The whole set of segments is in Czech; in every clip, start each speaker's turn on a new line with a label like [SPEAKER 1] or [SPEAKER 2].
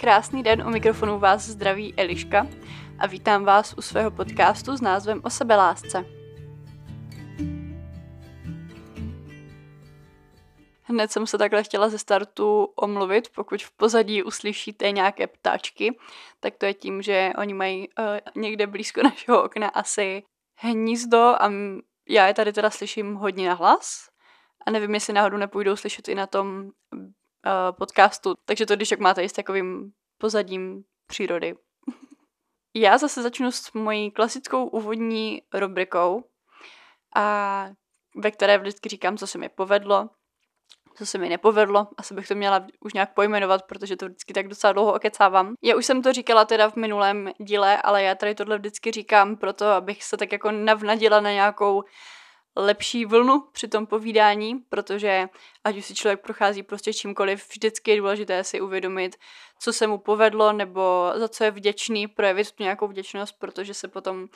[SPEAKER 1] Krásný den u mikrofonu vás zdraví Eliška a vítám vás u svého podcastu s názvem O sebelásce. Hned jsem se takhle chtěla ze startu omluvit, pokud v pozadí uslyšíte nějaké ptáčky, tak to je tím, že oni mají uh, někde blízko našeho okna asi hnízdo a já je tady teda slyším hodně na hlas a nevím, jestli náhodou nepůjdou slyšet i na tom podcastu, takže to když jak máte i s takovým pozadím přírody. já zase začnu s mojí klasickou úvodní rubrikou, a ve které vždycky říkám, co se mi povedlo, co se mi nepovedlo. Asi bych to měla už nějak pojmenovat, protože to vždycky tak docela dlouho okecávám. Já už jsem to říkala teda v minulém díle, ale já tady tohle vždycky říkám proto, abych se tak jako navnadila na nějakou lepší vlnu při tom povídání, protože ať už si člověk prochází prostě čímkoliv, vždycky je důležité si uvědomit, co se mu povedlo nebo za co je vděčný, projevit tu nějakou vděčnost, protože se potom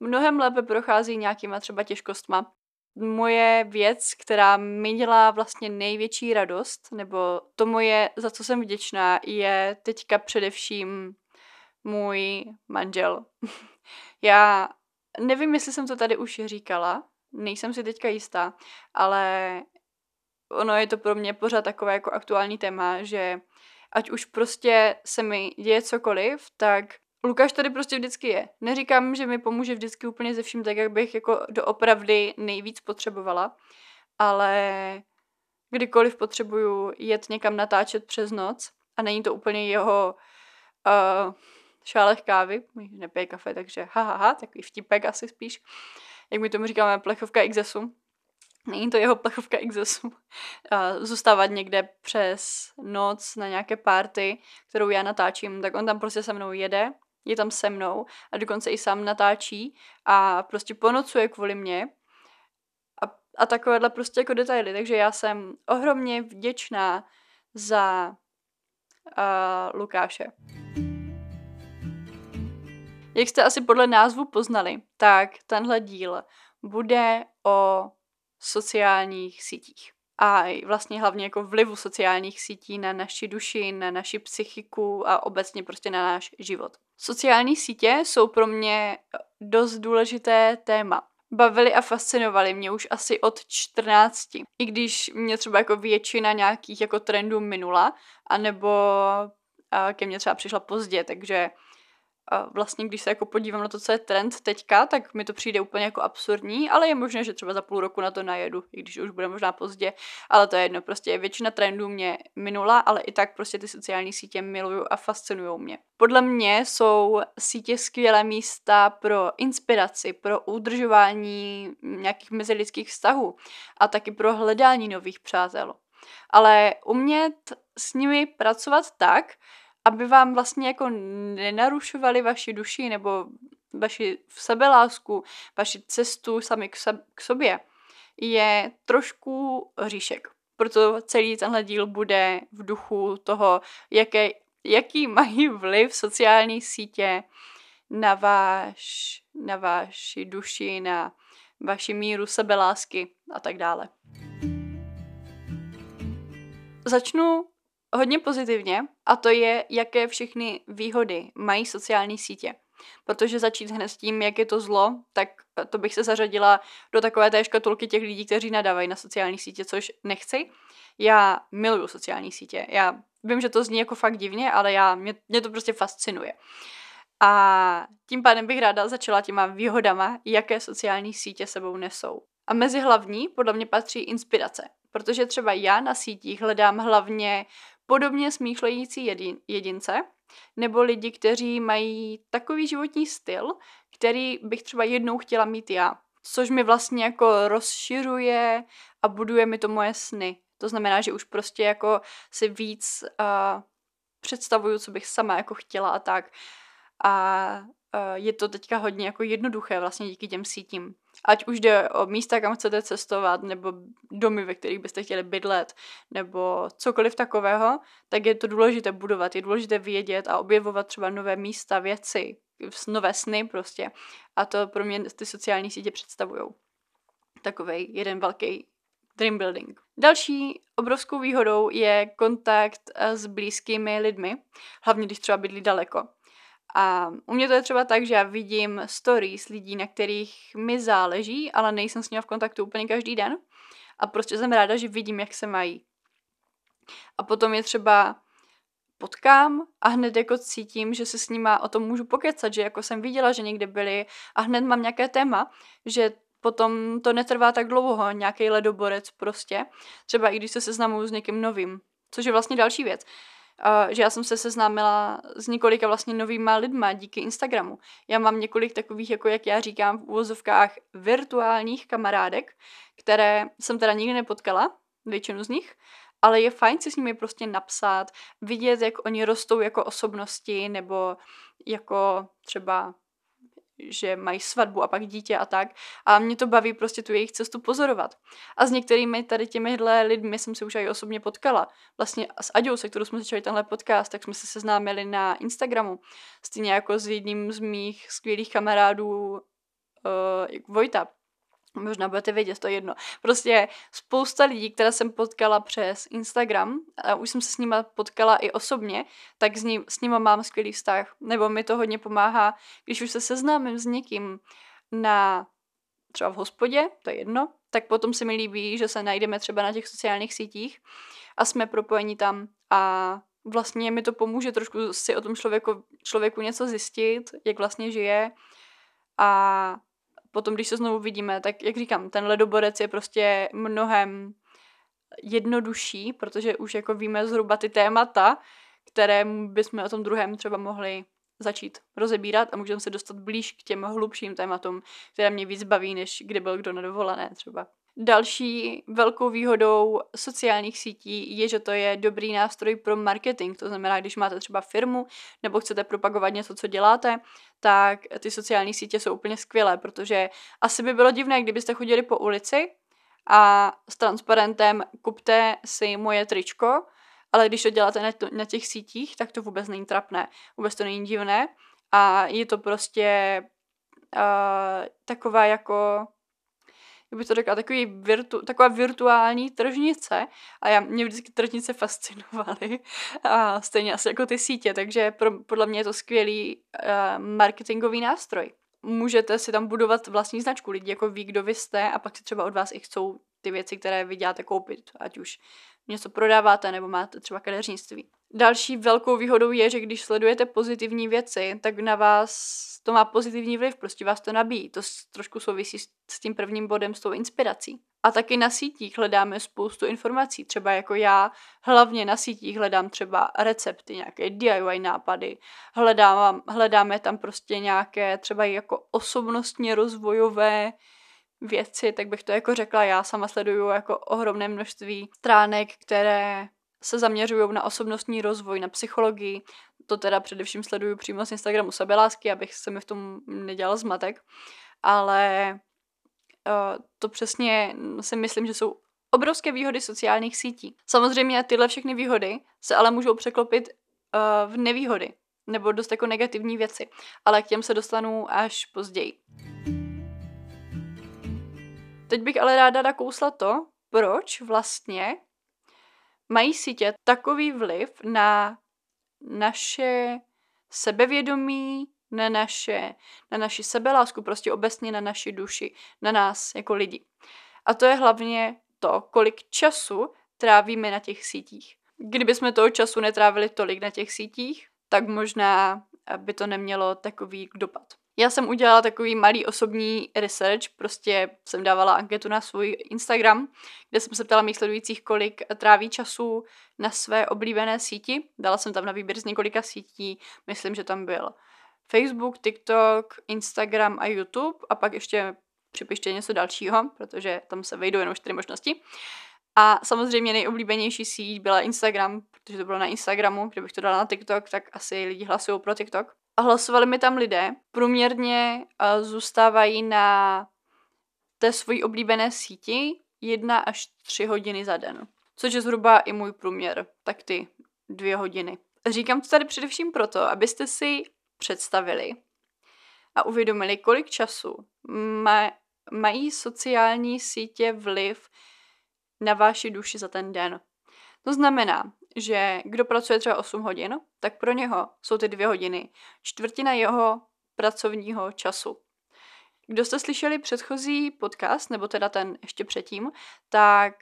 [SPEAKER 1] mnohem lépe prochází nějakýma třeba těžkostma moje věc, která mi dělá vlastně největší radost, nebo to moje, za co jsem vděčná, je teďka především můj manžel. Já nevím, jestli jsem to tady už říkala, nejsem si teďka jistá, ale ono je to pro mě pořád takové jako aktuální téma, že ať už prostě se mi děje cokoliv, tak Lukáš tady prostě vždycky je. Neříkám, že mi pomůže vždycky úplně ze vším tak, jak bych jako doopravdy nejvíc potřebovala, ale kdykoliv potřebuju jet někam natáčet přes noc a není to úplně jeho uh, šálech kávy, nepije kafe, takže ha, ha, ha takový vtipek asi spíš, jak my tomu říkáme plechovka XSu, Není to jeho plechovka XSu. Zůstávat někde přes noc na nějaké party, kterou já natáčím, tak on tam prostě se mnou jede je tam se mnou a dokonce i sám natáčí a prostě ponocuje kvůli mě a, a takovéhle prostě jako detaily. Takže já jsem ohromně vděčná za uh, Lukáše. Jak jste asi podle názvu poznali, tak tenhle díl bude o sociálních sítích a vlastně hlavně jako vlivu sociálních sítí na naši duši, na naši psychiku a obecně prostě na náš život. Sociální sítě jsou pro mě dost důležité téma. Bavili a fascinovali mě už asi od 14. I když mě třeba jako většina nějakých jako trendů minula, anebo ke mně třeba přišla pozdě, takže a vlastně, když se jako podívám na to, co je trend teďka, tak mi to přijde úplně jako absurdní, ale je možné, že třeba za půl roku na to najedu, i když už bude možná pozdě, ale to je jedno, prostě většina trendů mě minula, ale i tak prostě ty sociální sítě miluju a fascinují mě. Podle mě jsou sítě skvělé místa pro inspiraci, pro udržování nějakých mezilidských vztahů a taky pro hledání nových přátel. Ale umět s nimi pracovat tak, aby vám vlastně jako nenarušovali vaši duši nebo vaši sebelásku, vaši cestu sami k, sab- k sobě, je trošku říšek. Proto celý tenhle díl bude v duchu toho, jaké, jaký mají vliv sociální sítě na, váš, na vaši duši, na vaši míru sebelásky a tak dále. Začnu hodně pozitivně a to je, jaké všechny výhody mají sociální sítě. Protože začít hned s tím, jak je to zlo, tak to bych se zařadila do takové té škatulky těch lidí, kteří nadávají na sociální sítě, což nechci. Já miluju sociální sítě. Já vím, že to zní jako fakt divně, ale já, mě, mě to prostě fascinuje. A tím pádem bych ráda začala těma výhodama, jaké sociální sítě sebou nesou. A mezi hlavní podle mě patří inspirace, protože třeba já na sítích hledám hlavně podobně smýšlející jedin, jedince, nebo lidi, kteří mají takový životní styl, který bych třeba jednou chtěla mít já. Což mi vlastně jako rozšiřuje a buduje mi to moje sny. To znamená, že už prostě jako si víc uh, představuju, co bych sama jako chtěla a tak. A uh, je to teďka hodně jako jednoduché vlastně díky těm sítím. Ať už jde o místa, kam chcete cestovat, nebo domy, ve kterých byste chtěli bydlet, nebo cokoliv takového, tak je to důležité budovat. Je důležité vědět a objevovat třeba nové místa, věci, nové sny prostě. A to pro mě ty sociální sítě představují. Takový jeden velký dream building. Další obrovskou výhodou je kontakt eh, s blízkými lidmi, hlavně když třeba bydlí daleko. A u mě to je třeba tak, že já vidím stories lidí, na kterých mi záleží, ale nejsem s nimi v kontaktu úplně každý den. A prostě jsem ráda, že vidím, jak se mají. A potom je třeba potkám a hned jako cítím, že se s nima o tom můžu pokecat, že jako jsem viděla, že někde byli a hned mám nějaké téma, že potom to netrvá tak dlouho, nějaký ledoborec prostě. Třeba i když se seznamuju s někým novým, což je vlastně další věc. Že já jsem se seznámila s několika vlastně novýma lidma díky Instagramu. Já mám několik takových, jako jak já říkám v úvozovkách, virtuálních kamarádek, které jsem teda nikdy nepotkala, většinu z nich, ale je fajn si s nimi prostě napsat, vidět, jak oni rostou jako osobnosti, nebo jako třeba že mají svatbu a pak dítě a tak. A mě to baví prostě tu jejich cestu pozorovat. A s některými tady těmihle lidmi jsem se už i osobně potkala. Vlastně s Aďou, se kterou jsme začali tenhle podcast, tak jsme se seznámili na Instagramu. Stejně jako s jedním z mých skvělých kamarádů uh, Vojta, Možná budete vědět, to je jedno. Prostě spousta lidí, které jsem potkala přes Instagram, a už jsem se s nima potkala i osobně, tak s, ním, s nima mám skvělý vztah. Nebo mi to hodně pomáhá, když už se seznámím s někým na třeba v hospodě, to je jedno, tak potom se mi líbí, že se najdeme třeba na těch sociálních sítích a jsme propojeni tam a vlastně mi to pomůže trošku si o tom člověku, člověku něco zjistit, jak vlastně žije a potom, když se znovu vidíme, tak jak říkám, ten ledoborec je prostě mnohem jednodušší, protože už jako víme zhruba ty témata, které bychom o tom druhém třeba mohli začít rozebírat a můžeme se dostat blíž k těm hlubším tématům, které mě víc baví, než kde byl kdo na dovolené třeba. Další velkou výhodou sociálních sítí je, že to je dobrý nástroj pro marketing. To znamená, když máte třeba firmu nebo chcete propagovat něco, co děláte, tak ty sociální sítě jsou úplně skvělé, protože asi by bylo divné, kdybyste chodili po ulici a s transparentem kupte si moje tričko, ale když to děláte na, těch sítích, tak to vůbec není trapné, vůbec to není divné a je to prostě uh, taková jako jak bych to řekla, takový virtu, taková virtuální tržnice a já, mě vždycky tržnice fascinovaly a stejně asi jako ty sítě, takže pro, podle mě je to skvělý uh, marketingový nástroj. Můžete si tam budovat vlastní značku, lidi jako ví, kdo vy jste a pak si třeba od vás i chcou ty věci, které vy děláte koupit, ať už něco prodáváte nebo máte třeba kadeřnictví. Další velkou výhodou je, že když sledujete pozitivní věci, tak na vás to má pozitivní vliv, prostě vás to nabíjí. To trošku souvisí s tím prvním bodem, s tou inspirací. A taky na sítích hledáme spoustu informací, třeba jako já, hlavně na sítích hledám třeba recepty, nějaké DIY nápady, hledám, hledáme tam prostě nějaké třeba jako osobnostně rozvojové věci, tak bych to jako řekla, já sama sleduju jako ohromné množství stránek, které se zaměřují na osobnostní rozvoj, na psychologii. To teda především sleduju přímo z Instagramu sebelásky, abych se mi v tom nedělal zmatek. Ale uh, to přesně si myslím, že jsou obrovské výhody sociálních sítí. Samozřejmě tyhle všechny výhody se ale můžou překlopit uh, v nevýhody nebo dost jako negativní věci, ale k těm se dostanu až později. Teď bych ale ráda nakousla to, proč vlastně mají sítě takový vliv na naše sebevědomí, na naše, na naši sebelásku, prostě obecně na naši duši, na nás jako lidi. A to je hlavně to, kolik času trávíme na těch sítích. Kdyby jsme toho času netrávili tolik na těch sítích, tak možná by to nemělo takový dopad. Já jsem udělala takový malý osobní research, prostě jsem dávala anketu na svůj Instagram, kde jsem se ptala mých sledujících, kolik tráví času na své oblíbené síti. Dala jsem tam na výběr z několika sítí, myslím, že tam byl Facebook, TikTok, Instagram a YouTube a pak ještě připište něco dalšího, protože tam se vejdou jenom čtyři možnosti. A samozřejmě nejoblíbenější síť byla Instagram, protože to bylo na Instagramu, kdybych to dala na TikTok, tak asi lidi hlasují pro TikTok a hlasovali mi tam lidé, průměrně uh, zůstávají na té svojí oblíbené síti jedna až tři hodiny za den. Což je zhruba i můj průměr, tak ty dvě hodiny. Říkám to tady především proto, abyste si představili a uvědomili, kolik času ma- mají sociální sítě vliv na vaši duši za ten den. To znamená, že kdo pracuje třeba 8 hodin, tak pro něho jsou ty dvě hodiny čtvrtina jeho pracovního času. Kdo jste slyšeli předchozí podcast, nebo teda ten ještě předtím, tak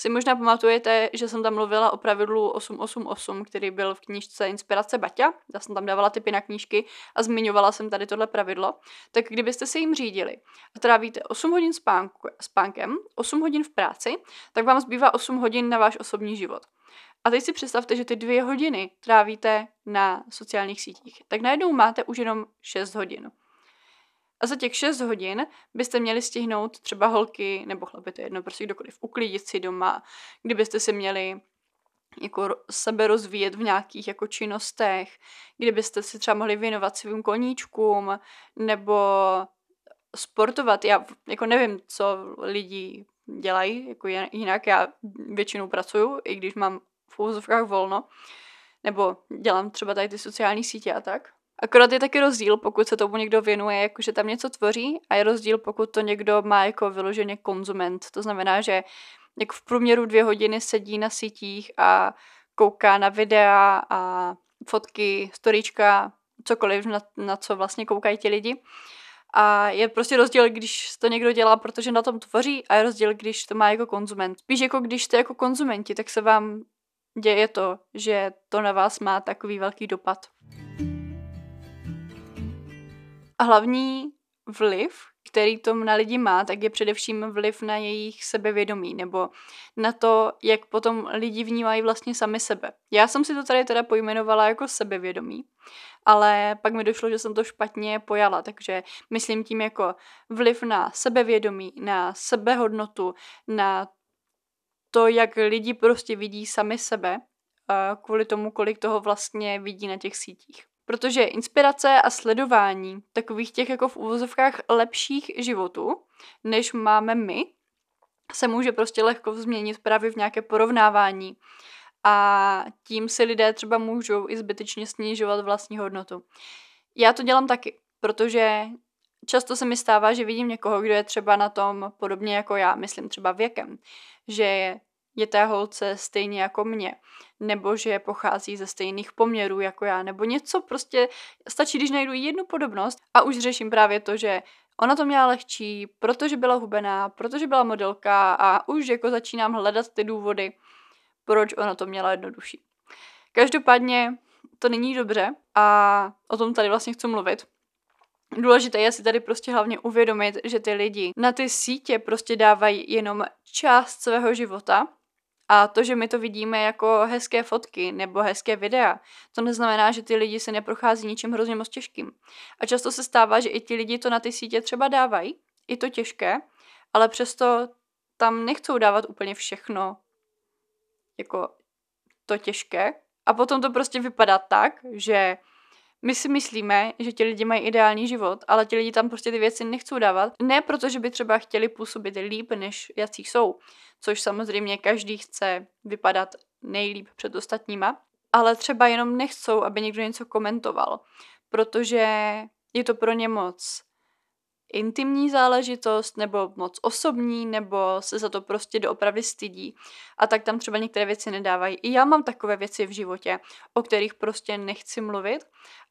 [SPEAKER 1] si možná pamatujete, že jsem tam mluvila o pravidlu 888, který byl v knížce Inspirace Baťa. Já jsem tam dávala typy na knížky a zmiňovala jsem tady tohle pravidlo. Tak kdybyste se jim řídili a trávíte 8 hodin spánku, spánkem, 8 hodin v práci, tak vám zbývá 8 hodin na váš osobní život. A teď si představte, že ty dvě hodiny trávíte na sociálních sítích. Tak najednou máte už jenom 6 hodin. A za těch 6 hodin byste měli stihnout třeba holky nebo chlapy, to je jedno, prostě kdokoliv, uklidit si doma, kdybyste si měli jako sebe rozvíjet v nějakých jako činnostech, kdybyste si třeba mohli věnovat svým koníčkům, nebo sportovat. Já jako nevím, co lidi dělají, jako jinak já většinou pracuju, i když mám v úzovkách volno, nebo dělám třeba tady ty sociální sítě a tak. Akorát je taky rozdíl, pokud se tomu někdo věnuje, jakože tam něco tvoří, a je rozdíl, pokud to někdo má jako vyloženě konzument. To znamená, že jako v průměru dvě hodiny sedí na sítích a kouká na videa a fotky, storíčka, cokoliv, na, na co vlastně koukají ti lidi. A je prostě rozdíl, když to někdo dělá, protože na tom tvoří, a je rozdíl, když to má jako konzument. Spíš jako když jste jako konzumenti, tak se vám děje to, že to na vás má takový velký dopad. Hlavní vliv, který to na lidi má, tak je především vliv na jejich sebevědomí, nebo na to, jak potom lidi vnímají vlastně sami sebe. Já jsem si to tady teda pojmenovala jako sebevědomí, ale pak mi došlo, že jsem to špatně pojala, takže myslím tím jako vliv na sebevědomí, na sebehodnotu, na to, jak lidi prostě vidí sami sebe, kvůli tomu, kolik toho vlastně vidí na těch sítích. Protože inspirace a sledování takových těch jako v úvozovkách lepších životů, než máme my, se může prostě lehko změnit právě v nějaké porovnávání. A tím si lidé třeba můžou i zbytečně snižovat vlastní hodnotu. Já to dělám taky, protože často se mi stává, že vidím někoho, kdo je třeba na tom podobně jako já, myslím třeba věkem, že je té holce stejně jako mě, nebo že pochází ze stejných poměrů jako já, nebo něco prostě, stačí, když najdu jednu podobnost a už řeším právě to, že ona to měla lehčí, protože byla hubená, protože byla modelka a už jako začínám hledat ty důvody, proč ona to měla jednodušší. Každopádně to není dobře a o tom tady vlastně chci mluvit. Důležité je si tady prostě hlavně uvědomit, že ty lidi na ty sítě prostě dávají jenom část svého života a to, že my to vidíme jako hezké fotky nebo hezké videa, to neznamená, že ty lidi se neprochází ničím hrozně moc těžkým. A často se stává, že i ti lidi to na ty sítě třeba dávají, i to těžké, ale přesto tam nechcou dávat úplně všechno jako to těžké. A potom to prostě vypadá tak, že my si myslíme, že ti lidi mají ideální život, ale ti lidi tam prostě ty věci nechcou dávat. Ne proto, že by třeba chtěli působit líp, než jací jsou, což samozřejmě každý chce vypadat nejlíp před ostatníma, ale třeba jenom nechcou, aby někdo něco komentoval, protože je to pro ně moc intimní záležitost, nebo moc osobní, nebo se za to prostě doopravdy stydí. A tak tam třeba některé věci nedávají. I já mám takové věci v životě, o kterých prostě nechci mluvit.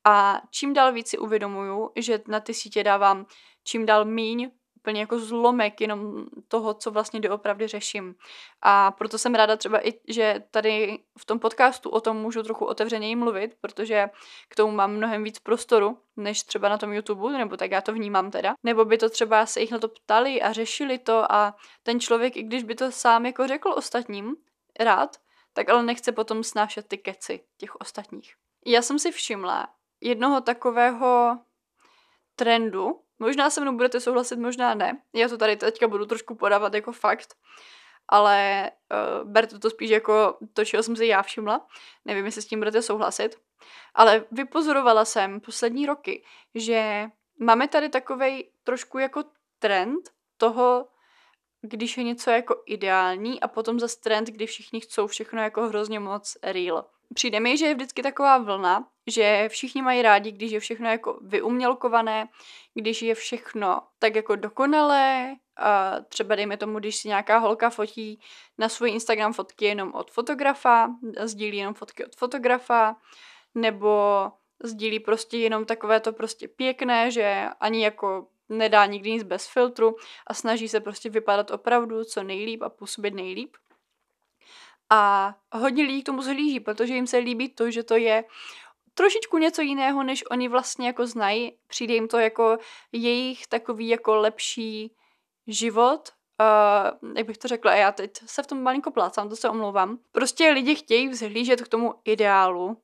[SPEAKER 1] A čím dál víc si uvědomuju, že na ty sítě dávám čím dál míň úplně jako zlomek jenom toho, co vlastně doopravdy řeším. A proto jsem ráda třeba i, že tady v tom podcastu o tom můžu trochu otevřeněji mluvit, protože k tomu mám mnohem víc prostoru, než třeba na tom YouTube, nebo tak já to vnímám teda. Nebo by to třeba se jich na to ptali a řešili to a ten člověk, i když by to sám jako řekl ostatním rád, tak ale nechce potom snášet ty keci těch ostatních. Já jsem si všimla jednoho takového trendu, Možná se mnou budete souhlasit, možná ne. Já to tady teďka budu trošku podávat jako fakt, ale uh, berte to spíš jako to, čeho jsem si já všimla. Nevím, jestli s tím budete souhlasit. Ale vypozorovala jsem poslední roky, že máme tady takovej trošku jako trend toho, když je něco jako ideální a potom za trend, kdy všichni chcou všechno jako hrozně moc real. Přijde mi, že je vždycky taková vlna, že všichni mají rádi, když je všechno jako vyumělkované, když je všechno tak jako dokonalé, a třeba dejme tomu, když si nějaká holka fotí na svůj Instagram fotky jenom od fotografa, sdílí jenom fotky od fotografa, nebo sdílí prostě jenom takové to prostě pěkné, že ani jako nedá nikdy nic bez filtru a snaží se prostě vypadat opravdu co nejlíp a působit nejlíp. A hodně lidí k tomu zhlíží, protože jim se líbí to, že to je trošičku něco jiného, než oni vlastně jako znají. Přijde jim to jako jejich takový jako lepší život, uh, jak bych to řekla, já teď se v tom malinko plácám, to se omlouvám. Prostě lidi chtějí vzhlížet k tomu ideálu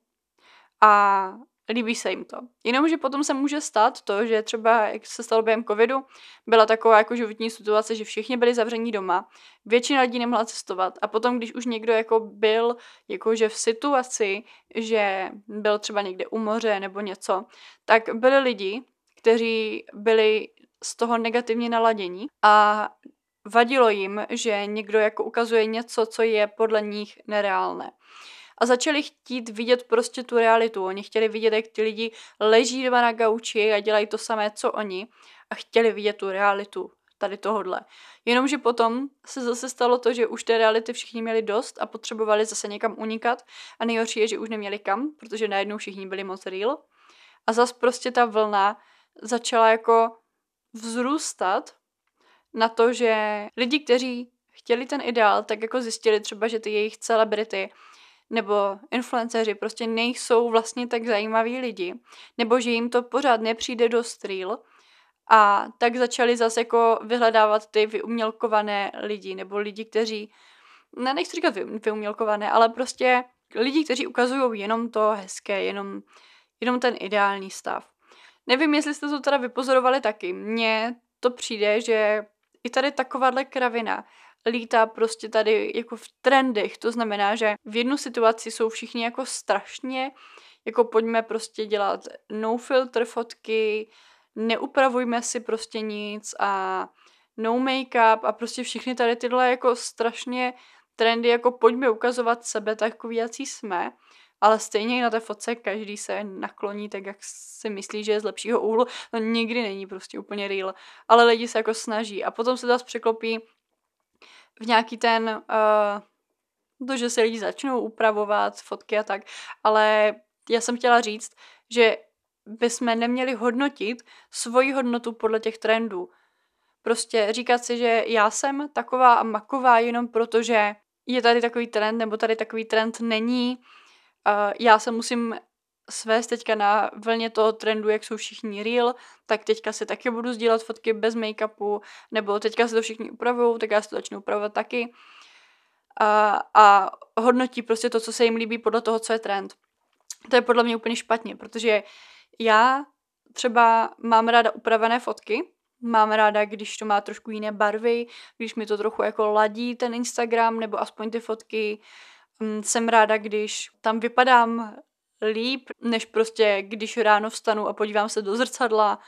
[SPEAKER 1] a líbí se jim to. Jenomže potom se může stát to, že třeba, jak se stalo během covidu, byla taková jako životní situace, že všichni byli zavření doma, většina lidí nemohla cestovat a potom, když už někdo jako byl jakože v situaci, že byl třeba někde u moře nebo něco, tak byli lidi, kteří byli z toho negativně naladění a vadilo jim, že někdo jako ukazuje něco, co je podle nich nereálné a začali chtít vidět prostě tu realitu. Oni chtěli vidět, jak ty lidi leží doma na gauči a dělají to samé, co oni a chtěli vidět tu realitu tady tohodle. Jenomže potom se zase stalo to, že už té reality všichni měli dost a potřebovali zase někam unikat a nejhorší je, že už neměli kam, protože najednou všichni byli moc real. A zas prostě ta vlna začala jako vzrůstat na to, že lidi, kteří chtěli ten ideál, tak jako zjistili třeba, že ty jejich celebrity nebo influenceři prostě nejsou vlastně tak zajímaví lidi, nebo že jim to pořád nepřijde do real a tak začali zase jako vyhledávat ty vyumělkované lidi, nebo lidi, kteří, ne, nechci říkat vy, vyumělkované, ale prostě lidi, kteří ukazují jenom to hezké, jenom, jenom ten ideální stav. Nevím, jestli jste to teda vypozorovali taky. Mně to přijde, že i tady takováhle kravina lítá prostě tady jako v trendech. To znamená, že v jednu situaci jsou všichni jako strašně, jako pojďme prostě dělat no filter fotky, neupravujme si prostě nic a no make-up a prostě všechny tady tyhle jako strašně trendy, jako pojďme ukazovat sebe takový, jaký jsme, ale stejně na té fotce každý se nakloní tak, jak si myslí, že je z lepšího úhlu. To nikdy není prostě úplně real, ale lidi se jako snaží a potom se zase překlopí v nějaký ten, uh, to, že se lidi začnou upravovat fotky a tak, ale já jsem chtěla říct, že bychom neměli hodnotit svoji hodnotu podle těch trendů. Prostě říkat si, že já jsem taková a maková jenom proto, že je tady takový trend, nebo tady takový trend není. Uh, já se musím svést teďka na vlně toho trendu, jak jsou všichni real, tak teďka si taky budu sdílet fotky bez make-upu, nebo teďka se to všichni upravují, tak já si to začnu upravovat taky. A, a hodnotí prostě to, co se jim líbí podle toho, co je trend. To je podle mě úplně špatně, protože já třeba mám ráda upravené fotky, mám ráda, když to má trošku jiné barvy, když mi to trochu jako ladí ten Instagram, nebo aspoň ty fotky. Mm, jsem ráda, když tam vypadám líp, než prostě když ráno vstanu a podívám se do zrcadla.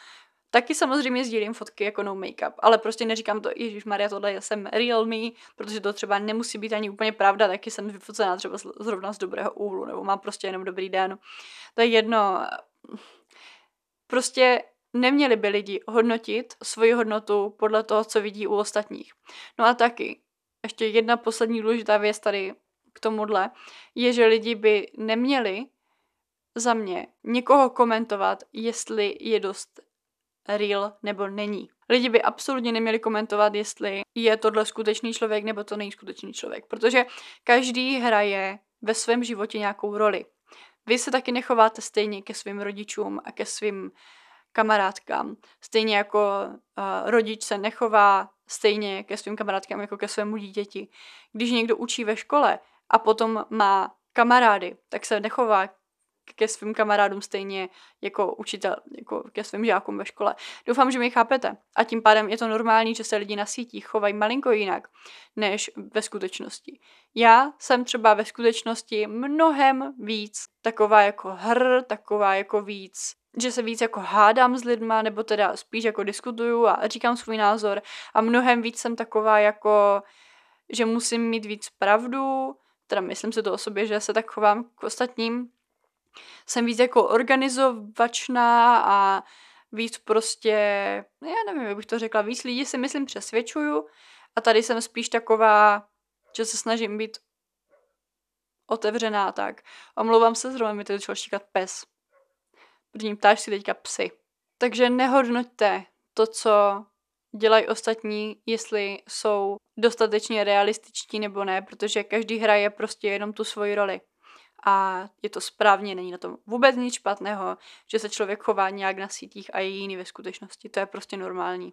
[SPEAKER 1] Taky samozřejmě sdílím fotky jako no make-up, ale prostě neříkám to, Ježíš Maria, tohle jsem real me, protože to třeba nemusí být ani úplně pravda, taky jsem vyfocená třeba zrovna z dobrého úhlu, nebo mám prostě jenom dobrý den. To je jedno. Prostě neměli by lidi hodnotit svoji hodnotu podle toho, co vidí u ostatních. No a taky, ještě jedna poslední důležitá věc tady k tomuhle, je, že lidi by neměli za mě někoho komentovat, jestli je dost real nebo není. Lidi by absolutně neměli komentovat, jestli je tohle skutečný člověk nebo to není skutečný člověk, protože každý hraje ve svém životě nějakou roli. Vy se taky nechováte stejně ke svým rodičům a ke svým kamarádkám. Stejně jako uh, rodič se nechová stejně ke svým kamarádkám jako ke svému dítěti. Když někdo učí ve škole a potom má kamarády, tak se nechová ke svým kamarádům stejně jako učitel, jako ke svým žákům ve škole. Doufám, že mi chápete. A tím pádem je to normální, že se lidi na sítích chovají malinko jinak, než ve skutečnosti. Já jsem třeba ve skutečnosti mnohem víc taková jako hr, taková jako víc že se víc jako hádám s lidma, nebo teda spíš jako diskutuju a říkám svůj názor a mnohem víc jsem taková jako, že musím mít víc pravdu, teda myslím si to o sobě, že se tak chovám k ostatním, jsem víc jako organizovačná a víc prostě, já nevím, jak bych to řekla, víc lidí si myslím přesvědčuju a tady jsem spíš taková, že se snažím být otevřená tak. Omlouvám se, zrovna mi to začal štíkat pes. První ptáš si teďka psy. Takže nehodnoťte to, co dělají ostatní, jestli jsou dostatečně realističtí nebo ne, protože každý hraje prostě jenom tu svoji roli. A je to správně, není na tom vůbec nic špatného, že se člověk chová nějak na sítích a je jiný ve skutečnosti. To je prostě normální.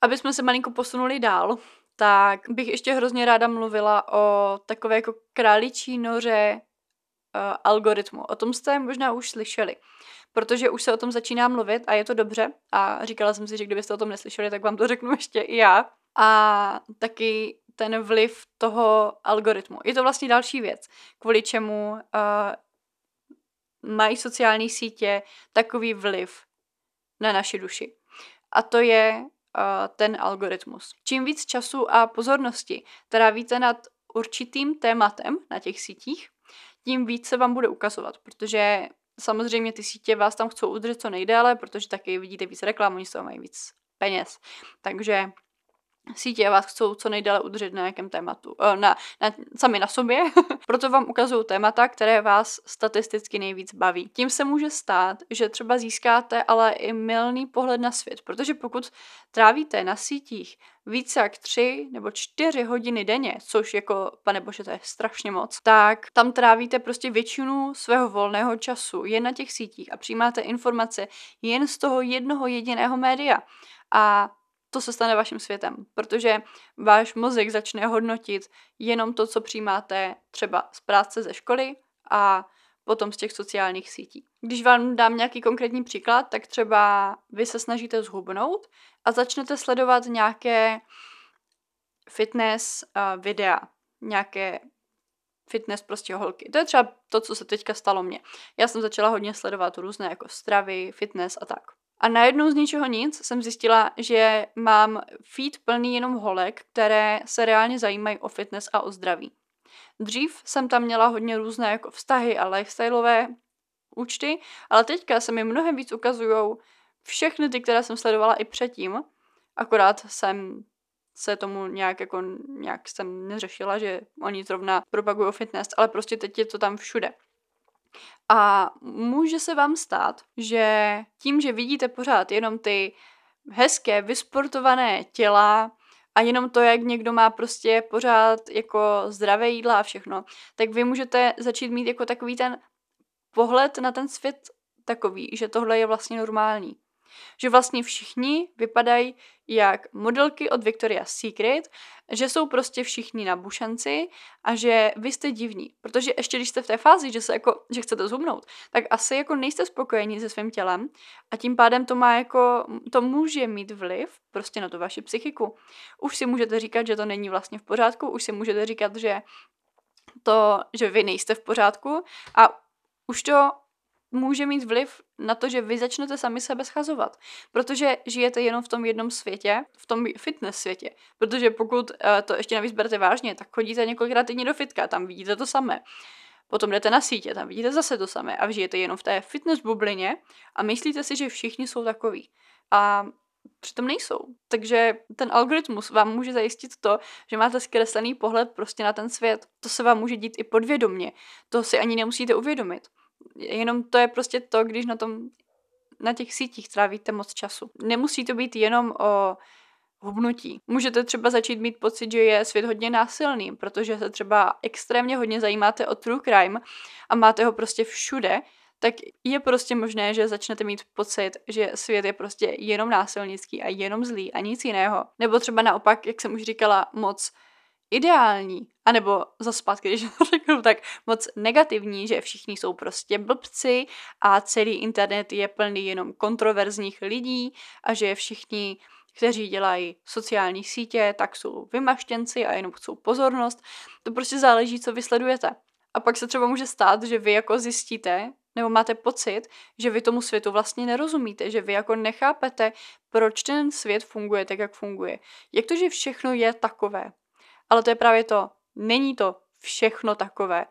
[SPEAKER 1] Aby jsme se malinko posunuli dál, tak bych ještě hrozně ráda mluvila o takové jako králičí noře uh, algoritmu. O tom jste možná už slyšeli, protože už se o tom začíná mluvit a je to dobře. A říkala jsem si, že kdybyste o tom neslyšeli, tak vám to řeknu ještě i já. A taky ten vliv toho algoritmu. Je to vlastně další věc, kvůli čemu uh, mají sociální sítě takový vliv na naši duši. A to je ten algoritmus. Čím víc času a pozornosti trávíte nad určitým tématem na těch sítích, tím víc se vám bude ukazovat, protože samozřejmě ty sítě vás tam chcou udržet co nejdéle, protože taky vidíte víc reklam, oni z toho mají víc peněz. Takže sítě vás chcou co nejdéle udržet na nějakém tématu, eh, na, na, sami na sobě, proto vám ukazují témata, které vás statisticky nejvíc baví. Tím se může stát, že třeba získáte ale i milný pohled na svět, protože pokud trávíte na sítích více jak tři nebo čtyři hodiny denně, což jako, pane bože, to je strašně moc, tak tam trávíte prostě většinu svého volného času jen na těch sítích a přijímáte informace jen z toho jednoho jediného média. A to se stane vaším světem, protože váš mozek začne hodnotit jenom to, co přijímáte třeba z práce ze školy a potom z těch sociálních sítí. Když vám dám nějaký konkrétní příklad, tak třeba vy se snažíte zhubnout a začnete sledovat nějaké fitness videa, nějaké fitness prostě holky. To je třeba to, co se teďka stalo mně. Já jsem začala hodně sledovat různé jako stravy, fitness a tak. A najednou z ničeho nic jsem zjistila, že mám feed plný jenom holek, které se reálně zajímají o fitness a o zdraví. Dřív jsem tam měla hodně různé jako vztahy a lifestyleové účty, ale teďka se mi mnohem víc ukazují všechny ty, které jsem sledovala i předtím, akorát jsem se tomu nějak jako nějak jsem neřešila, že oni zrovna propagují fitness, ale prostě teď je to tam všude. A může se vám stát, že tím, že vidíte pořád jenom ty hezké, vysportované těla a jenom to, jak někdo má prostě pořád jako zdravé jídla a všechno, tak vy můžete začít mít jako takový ten pohled na ten svět takový, že tohle je vlastně normální. Že vlastně všichni vypadají jak modelky od Victoria's Secret, že jsou prostě všichni na bušanci a že vy jste divní. Protože ještě když jste v té fázi, že, se jako, že chcete zhubnout, tak asi jako nejste spokojení se svým tělem a tím pádem to má jako, to může mít vliv prostě na tu vaši psychiku. Už si můžete říkat, že to není vlastně v pořádku, už si můžete říkat, že to, že vy nejste v pořádku a už to může mít vliv na to, že vy začnete sami sebe schazovat. Protože žijete jenom v tom jednom světě, v tom fitness světě. Protože pokud uh, to ještě navíc berete vážně, tak chodíte několikrát týdně do fitka, tam vidíte to samé. Potom jdete na sítě, tam vidíte zase to samé a žijete jenom v té fitness bublině a myslíte si, že všichni jsou takový. A přitom nejsou. Takže ten algoritmus vám může zajistit to, že máte zkreslený pohled prostě na ten svět. To se vám může dít i podvědomně. To si ani nemusíte uvědomit. Jenom to je prostě to, když na tom na těch sítích trávíte moc času. Nemusí to být jenom o hubnutí. Můžete třeba začít mít pocit, že je svět hodně násilný, protože se třeba extrémně hodně zajímáte o true crime a máte ho prostě všude, tak je prostě možné, že začnete mít pocit, že svět je prostě jenom násilnický a jenom zlý a nic jiného. Nebo třeba naopak, jak jsem už říkala, moc ideální, anebo za zpátky, když to řeknu tak moc negativní, že všichni jsou prostě blbci a celý internet je plný jenom kontroverzních lidí a že všichni kteří dělají sociální sítě, tak jsou vymaštěnci a jenom chcou pozornost. To prostě záleží, co vysledujete. A pak se třeba může stát, že vy jako zjistíte, nebo máte pocit, že vy tomu světu vlastně nerozumíte, že vy jako nechápete, proč ten svět funguje tak, jak funguje. Jak to, že všechno je takové? Ale to je právě to. Není to všechno takové.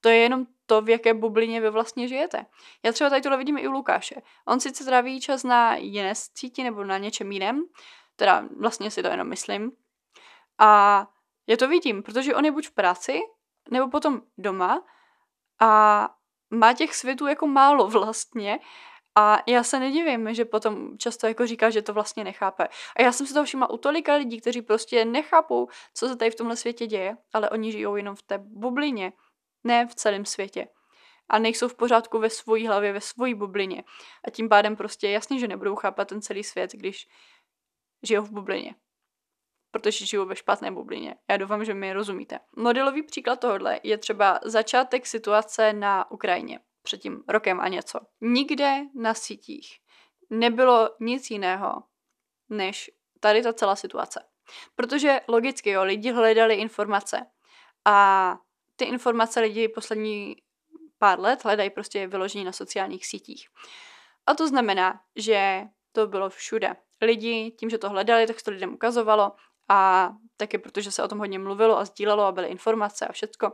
[SPEAKER 1] To je jenom to, v jaké bublině vy vlastně žijete. Já třeba tady tohle vidím i u Lukáše. On sice tráví čas na jiné síti nebo na něčem jiném, teda vlastně si to jenom myslím. A já to vidím, protože on je buď v práci, nebo potom doma a má těch světů jako málo vlastně a já se nedivím, že potom často jako říká, že to vlastně nechápe. A já jsem si to všimla u tolika lidí, kteří prostě nechápou, co se tady v tomhle světě děje, ale oni žijou jenom v té bublině, ne v celém světě. A nejsou v pořádku ve své hlavě, ve své bublině. A tím pádem prostě jasně, že nebudou chápat ten celý svět, když žijou v bublině. Protože žijou ve špatné bublině. Já doufám, že mi rozumíte. Modelový příklad tohohle je třeba začátek situace na Ukrajině před tím rokem a něco. Nikde na sítích nebylo nic jiného, než tady ta celá situace. Protože logicky, jo, lidi hledali informace a ty informace lidi poslední pár let hledají prostě vyložení na sociálních sítích. A to znamená, že to bylo všude. Lidi tím, že to hledali, tak se to lidem ukazovalo a taky protože se o tom hodně mluvilo a sdílelo a byly informace a všecko,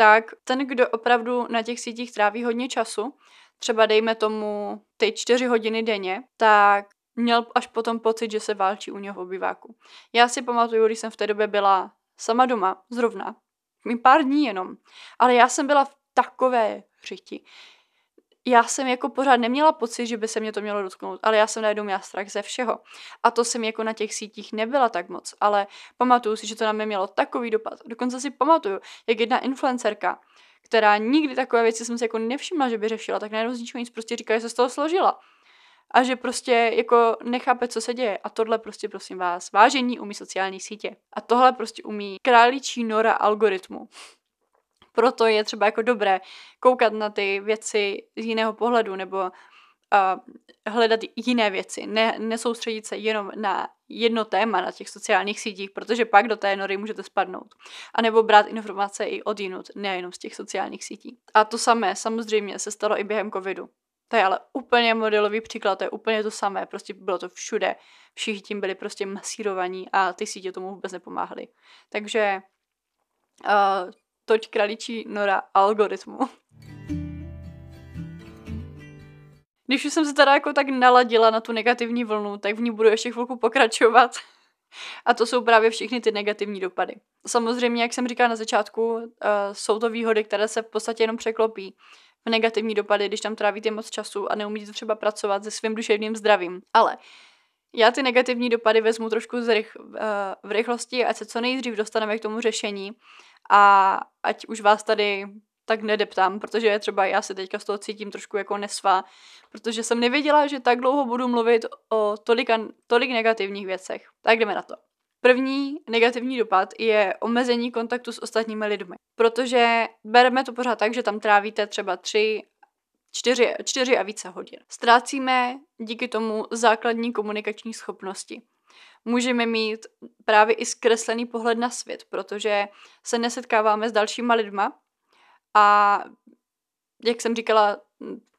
[SPEAKER 1] tak ten, kdo opravdu na těch sítích tráví hodně času, třeba dejme tomu ty čtyři hodiny denně, tak měl až potom pocit, že se válčí u něho v obyváku. Já si pamatuju, když jsem v té době byla sama doma, zrovna, mi pár dní jenom, ale já jsem byla v takové řiti, já jsem jako pořád neměla pocit, že by se mě to mělo dotknout, ale já jsem najednou měla strach ze všeho. A to jsem jako na těch sítích nebyla tak moc, ale pamatuju si, že to na mě mělo takový dopad. Dokonce si pamatuju, jak jedna influencerka, která nikdy takové věci jsem si jako nevšimla, že by řešila, tak najednou z ničeho nic prostě říká, že se z toho složila. A že prostě jako nechápe, co se děje. A tohle prostě prosím vás, vážení umí sociální sítě. A tohle prostě umí králičí nora algoritmu proto je třeba jako dobré koukat na ty věci z jiného pohledu nebo uh, hledat jiné věci, ne, nesoustředit se jenom na jedno téma na těch sociálních sítích, protože pak do té nory můžete spadnout. A nebo brát informace i od jinut, nejenom z těch sociálních sítí. A to samé samozřejmě se stalo i během covidu. To je ale úplně modelový příklad, to je úplně to samé, prostě bylo to všude. Všichni tím byli prostě masírovaní a ty sítě tomu vůbec nepomáhaly. Takže uh, toť kraličí nora algoritmu. Když už jsem se teda jako tak naladila na tu negativní vlnu, tak v ní budu ještě chvilku pokračovat. A to jsou právě všechny ty negativní dopady. Samozřejmě, jak jsem říkala na začátku, uh, jsou to výhody, které se v podstatě jenom překlopí v negativní dopady, když tam trávíte moc času a neumíte třeba pracovat se svým duševním zdravím. Ale já ty negativní dopady vezmu trošku uh, v rychlosti, ať se co nejdřív dostaneme k tomu řešení a ať už vás tady tak nedeptám, protože třeba já se teďka z toho cítím trošku jako nesvá, protože jsem nevěděla, že tak dlouho budu mluvit o tolika, tolik negativních věcech. Tak jdeme na to. První negativní dopad je omezení kontaktu s ostatními lidmi, protože bereme to pořád tak, že tam trávíte třeba tři, čtyři, čtyři a více hodin. Ztrácíme díky tomu základní komunikační schopnosti můžeme mít právě i zkreslený pohled na svět, protože se nesetkáváme s dalšíma lidma a jak jsem říkala,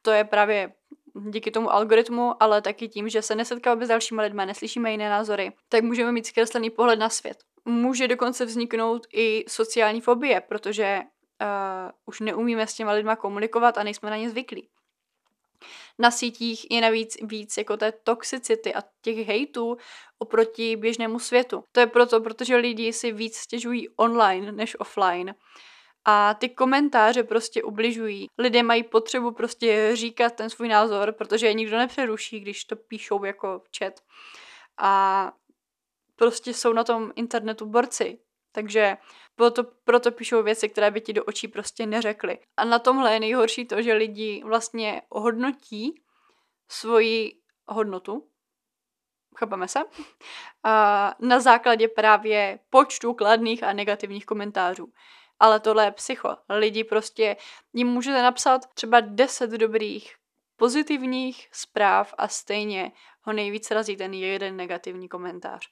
[SPEAKER 1] to je právě díky tomu algoritmu, ale taky tím, že se nesetkáváme s dalšíma lidmi, neslyšíme jiné názory, tak můžeme mít zkreslený pohled na svět. Může dokonce vzniknout i sociální fobie, protože uh, už neumíme s těma lidma komunikovat a nejsme na ně zvyklí na sítích je navíc víc jako té toxicity a těch hejtů oproti běžnému světu. To je proto, protože lidi si víc stěžují online než offline. A ty komentáře prostě ubližují. Lidé mají potřebu prostě říkat ten svůj názor, protože je nikdo nepřeruší, když to píšou jako chat. A prostě jsou na tom internetu borci. Takže proto, proto píšou věci, které by ti do očí prostě neřekly. A na tomhle je nejhorší to, že lidi vlastně hodnotí svoji hodnotu, chápeme se, a na základě právě počtu kladných a negativních komentářů. Ale tohle je psycho. Lidi prostě, jim můžete napsat třeba 10 dobrých pozitivních zpráv a stejně ho nejvíc razí ten jeden negativní komentář.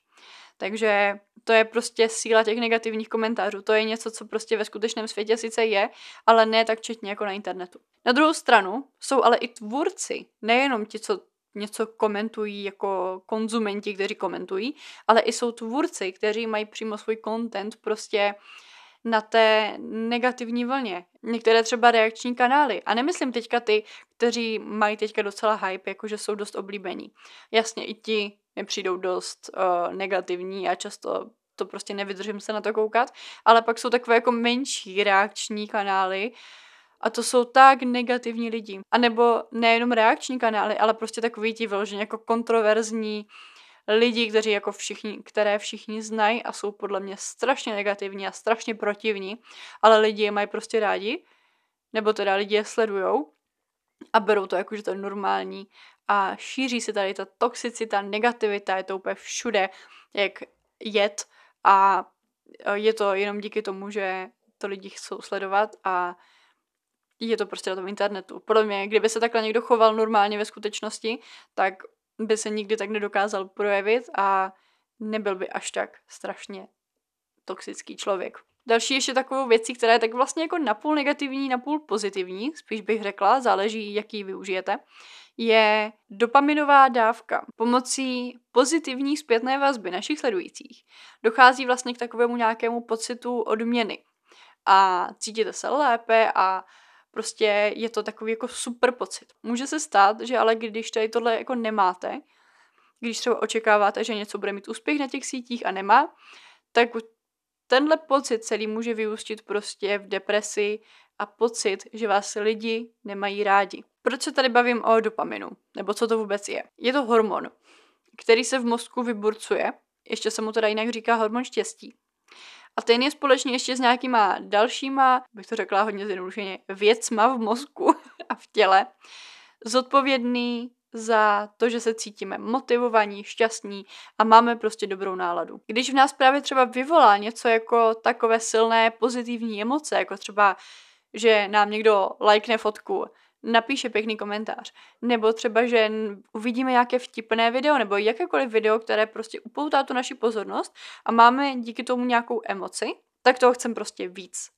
[SPEAKER 1] Takže to je prostě síla těch negativních komentářů. To je něco, co prostě ve skutečném světě sice je, ale ne tak četně jako na internetu. Na druhou stranu jsou ale i tvůrci, nejenom ti, co něco komentují jako konzumenti, kteří komentují, ale i jsou tvůrci, kteří mají přímo svůj content prostě na té negativní vlně. Některé třeba reakční kanály. A nemyslím teďka ty, kteří mají teďka docela hype, jakože jsou dost oblíbení. Jasně, i ti mi přijdou dost uh, negativní a často to prostě nevydržím se na to koukat, ale pak jsou takové jako menší reakční kanály, a to jsou tak negativní lidi. A nebo nejenom reakční kanály, ale prostě takový ti vyloženě jako kontroverzní lidi, kteří jako všichni, které všichni znají a jsou podle mě strašně negativní a strašně protivní, ale lidi je mají prostě rádi, nebo teda lidi je sledujou a berou to jako, že to je normální a šíří se tady ta toxicita, negativita, je to úplně všude, jak jed a je to jenom díky tomu, že to lidi chcou sledovat a je to prostě na tom internetu. Podle mě, kdyby se takhle někdo choval normálně ve skutečnosti, tak by se nikdy tak nedokázal projevit a nebyl by až tak strašně toxický člověk. Další ještě takovou věcí, která je tak vlastně jako napůl negativní, napůl pozitivní, spíš bych řekla, záleží, jaký využijete, je dopaminová dávka. Pomocí pozitivní zpětné vazby našich sledujících dochází vlastně k takovému nějakému pocitu odměny. A cítíte se lépe a Prostě je to takový jako super pocit. Může se stát, že ale když tady tohle jako nemáte, když třeba očekáváte, že něco bude mít úspěch na těch sítích a nemá, tak tenhle pocit celý může vyústit prostě v depresi a pocit, že vás lidi nemají rádi. Proč se tady bavím o dopaminu? Nebo co to vůbec je? Je to hormon, který se v mozku vyburcuje, ještě se mu teda jinak říká hormon štěstí. A ten je společně ještě s nějakýma dalšíma, bych to řekla hodně zjednodušeně, věcma v mozku a v těle, zodpovědný za to, že se cítíme motivovaní, šťastní a máme prostě dobrou náladu. Když v nás právě třeba vyvolá něco jako takové silné pozitivní emoce, jako třeba, že nám někdo lajkne fotku, napíše pěkný komentář. Nebo třeba, že uvidíme nějaké vtipné video, nebo jakékoliv video, které prostě upoutá tu naši pozornost a máme díky tomu nějakou emoci, tak toho chceme prostě víc.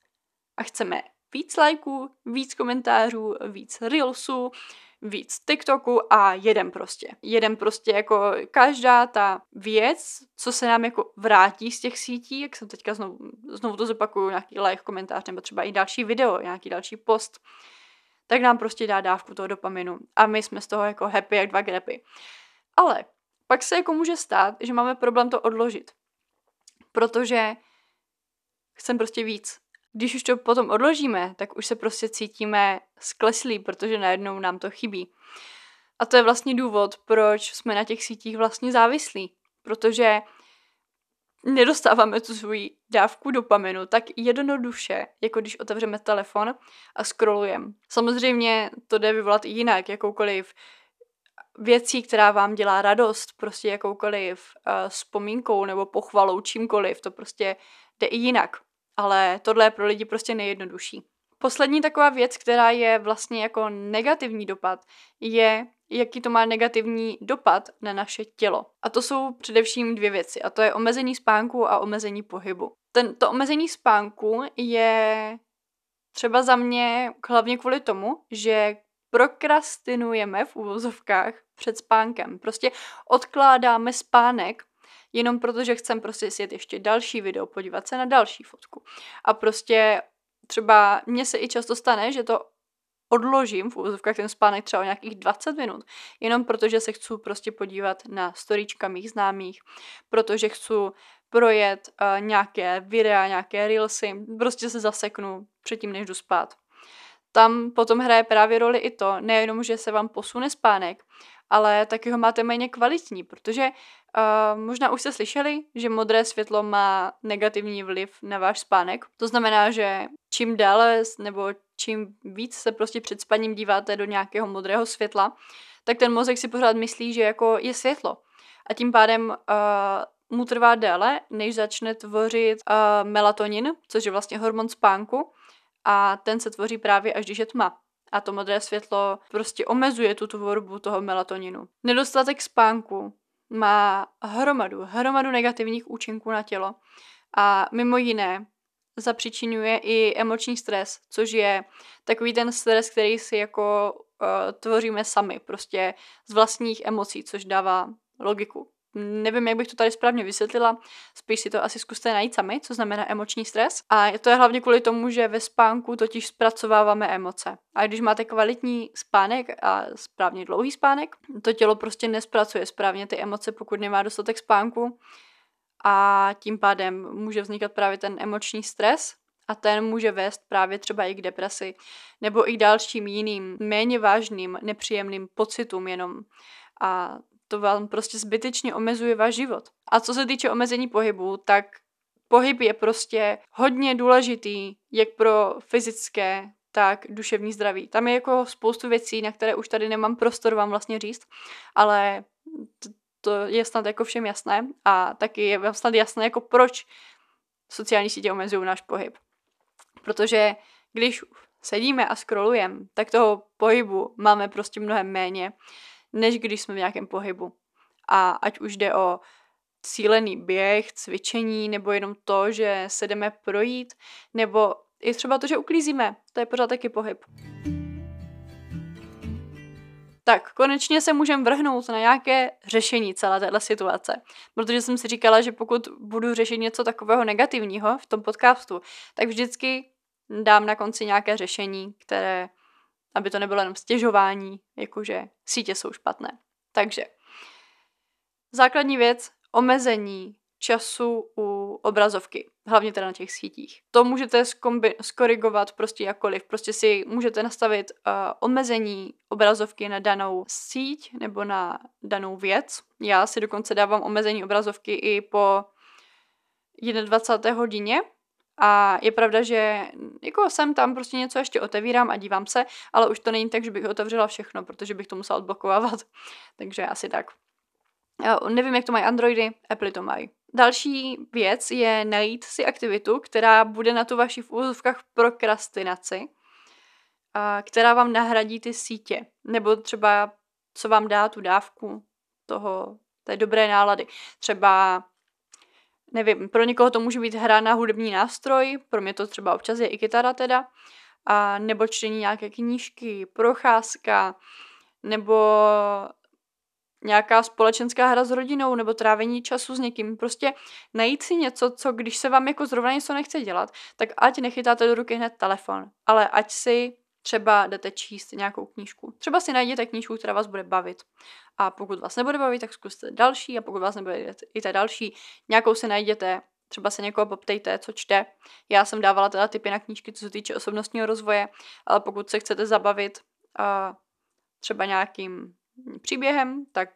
[SPEAKER 1] A chceme víc lajků, víc komentářů, víc reelsů, víc TikToku a jeden prostě. Jeden prostě jako každá ta věc, co se nám jako vrátí z těch sítí, jak jsem teďka znovu, znovu to zopakuju, nějaký like, komentář nebo třeba i další video, nějaký další post, tak nám prostě dá dávku toho dopaminu. A my jsme z toho jako happy jak dva grepy. Ale pak se jako může stát, že máme problém to odložit. Protože chcem prostě víc. Když už to potom odložíme, tak už se prostě cítíme skleslí, protože najednou nám to chybí. A to je vlastně důvod, proč jsme na těch sítích vlastně závislí. Protože nedostáváme tu svoji dávku dopaminu tak jednoduše, jako když otevřeme telefon a scrollujeme. Samozřejmě to jde vyvolat i jinak, jakoukoliv věcí, která vám dělá radost, prostě jakoukoliv uh, vzpomínkou nebo pochvalou, čímkoliv, to prostě jde i jinak. Ale tohle je pro lidi prostě nejjednodušší. Poslední taková věc, která je vlastně jako negativní dopad, je jaký to má negativní dopad na naše tělo. A to jsou především dvě věci, a to je omezení spánku a omezení pohybu. Ten, to omezení spánku je třeba za mě hlavně kvůli tomu, že prokrastinujeme v úvozovkách před spánkem. Prostě odkládáme spánek jenom protože chcem prostě sjet ještě další video, podívat se na další fotku. A prostě třeba mně se i často stane, že to odložím v úvozovkách ten spánek třeba o nějakých 20 minut, jenom protože se chci prostě podívat na storíčka mých známých, protože chci projet uh, nějaké videa, nějaké reelsy, prostě se zaseknu předtím, než jdu spát. Tam potom hraje právě roli i to, nejenom, že se vám posune spánek, ale taky ho máte méně kvalitní, protože uh, možná už jste slyšeli, že modré světlo má negativní vliv na váš spánek. To znamená, že čím dále nebo čím víc se prostě před spaním díváte do nějakého modrého světla, tak ten mozek si pořád myslí, že jako je světlo. A tím pádem uh, mu trvá déle, než začne tvořit uh, melatonin, což je vlastně hormon spánku, a ten se tvoří právě až když je tma. A to modré světlo prostě omezuje tu tvorbu toho melatoninu. Nedostatek spánku má hromadu, hromadu negativních účinků na tělo. A mimo jiné zapříčinuje i emoční stres, což je takový ten stres, který si jako uh, tvoříme sami, prostě z vlastních emocí, což dává logiku. Nevím, jak bych to tady správně vysvětlila, spíš si to asi zkuste najít sami, co znamená emoční stres. A to je hlavně kvůli tomu, že ve spánku totiž zpracováváme emoce. A když máte kvalitní spánek a správně dlouhý spánek, to tělo prostě nespracuje správně ty emoce, pokud nemá dostatek spánku. A tím pádem může vznikat právě ten emoční stres, a ten může vést právě třeba i k depresi nebo i k dalším jiným, méně vážným, nepříjemným pocitům jenom. A to vám prostě zbytečně omezuje váš život. A co se týče omezení pohybu, tak pohyb je prostě hodně důležitý, jak pro fyzické, tak duševní zdraví. Tam je jako spoustu věcí, na které už tady nemám prostor vám vlastně říct, ale to je snad jako všem jasné a taky je vám snad jasné, jako proč sociální sítě omezují náš pohyb. Protože když sedíme a scrollujeme, tak toho pohybu máme prostě mnohem méně, než když jsme v nějakém pohybu. A ať už jde o cílený běh, cvičení, nebo jenom to, že se jdeme projít, nebo i třeba to, že uklízíme. To je pořád taky pohyb. Tak, konečně se můžeme vrhnout na nějaké řešení celé téhle situace. Protože jsem si říkala, že pokud budu řešit něco takového negativního v tom podcastu, tak vždycky dám na konci nějaké řešení, které, aby to nebylo jenom stěžování, jakože sítě jsou špatné. Takže základní věc, omezení času u obrazovky, hlavně teda na těch sítích. To můžete skombi- skorigovat prostě jakkoliv. Prostě si můžete nastavit uh, omezení obrazovky na danou síť nebo na danou věc. Já si dokonce dávám omezení obrazovky i po 21. hodině, a je pravda, že jako jsem tam prostě něco ještě otevírám a dívám se, ale už to není tak, že bych otevřela všechno, protože bych to musela odblokovávat. Takže asi tak. Já nevím, jak to mají Androidy, Apple to mají. Další věc je najít si aktivitu, která bude na tu vaši v úzovkách prokrastinaci, která vám nahradí ty sítě. Nebo třeba, co vám dá tu dávku toho, té dobré nálady. Třeba nevím, pro někoho to může být hra na hudební nástroj, pro mě to třeba občas je i kytara teda, a nebo čtení nějaké knížky, procházka, nebo nějaká společenská hra s rodinou, nebo trávení času s někým. Prostě najít si něco, co když se vám jako zrovna něco nechce dělat, tak ať nechytáte do ruky hned telefon, ale ať si třeba jdete číst nějakou knížku. Třeba si najděte knížku, která vás bude bavit. A pokud vás nebude bavit, tak zkuste další a pokud vás nebude i ta další, nějakou si najděte, třeba se někoho poptejte, co čte. Já jsem dávala teda typy na knížky, co se týče osobnostního rozvoje, ale pokud se chcete zabavit a třeba nějakým příběhem, tak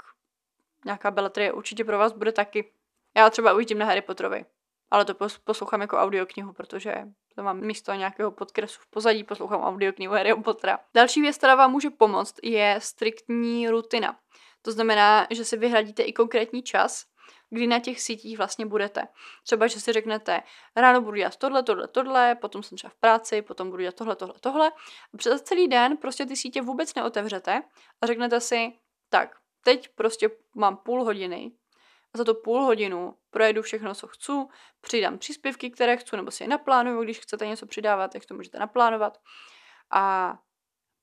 [SPEAKER 1] nějaká beletrie určitě pro vás bude taky. Já třeba uvidím na Harry Potterovi, ale to poslouchám jako audioknihu, protože to mám místo nějakého podkresu v pozadí, poslouchám audioknihu Harry Pottera. Další věc, která vám může pomoct, je striktní rutina. To znamená, že si vyhradíte i konkrétní čas, kdy na těch sítích vlastně budete. Třeba, že si řeknete, ráno budu dělat tohle, tohle, tohle, potom jsem třeba v práci, potom budu dělat tohle, tohle, tohle. A přes celý den prostě ty sítě vůbec neotevřete a řeknete si, tak, teď prostě mám půl hodiny za to půl hodinu projedu všechno, co chci, přidám příspěvky, které chci, nebo si je naplánuju, když chcete něco přidávat, tak to můžete naplánovat. A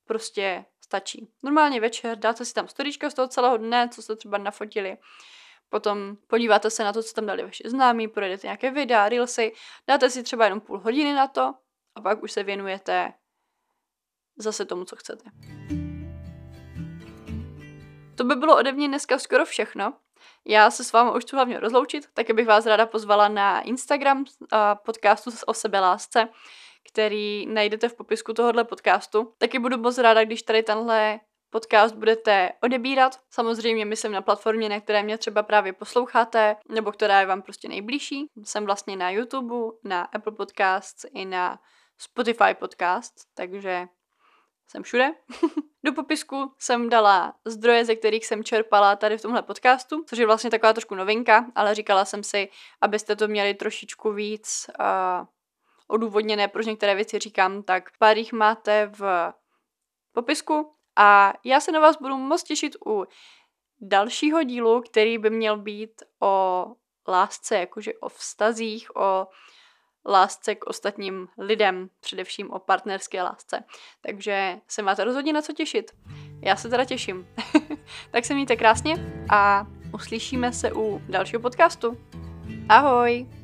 [SPEAKER 1] prostě stačí. Normálně večer dáte si tam storička z toho celého dne, co jste třeba nafotili, potom podíváte se na to, co tam dali vaši známí, projedete nějaké videa, reelsy, dáte si třeba jenom půl hodiny na to a pak už se věnujete zase tomu, co chcete. To by bylo ode mě dneska skoro všechno. Já se s vámi už chci hlavně rozloučit, tak bych vás ráda pozvala na Instagram podcastu o sebelásce, který najdete v popisku tohohle podcastu. Taky budu moc ráda, když tady tenhle podcast budete odebírat. Samozřejmě myslím na platformě, na které mě třeba právě posloucháte, nebo která je vám prostě nejbližší. Jsem vlastně na YouTube, na Apple Podcasts i na Spotify Podcast, takže jsem všude. Do popisku jsem dala zdroje, ze kterých jsem čerpala tady v tomhle podcastu, což je vlastně taková trošku novinka, ale říkala jsem si, abyste to měli trošičku víc uh, odůvodněné, proč některé věci říkám, tak pár jich máte v popisku a já se na vás budu moc těšit u dalšího dílu, který by měl být o lásce, jakože o vztazích, o lásce k ostatním lidem, především o partnerské lásce. Takže se máte rozhodně na co těšit. Já se teda těším. tak se mějte krásně a uslyšíme se u dalšího podcastu. Ahoj!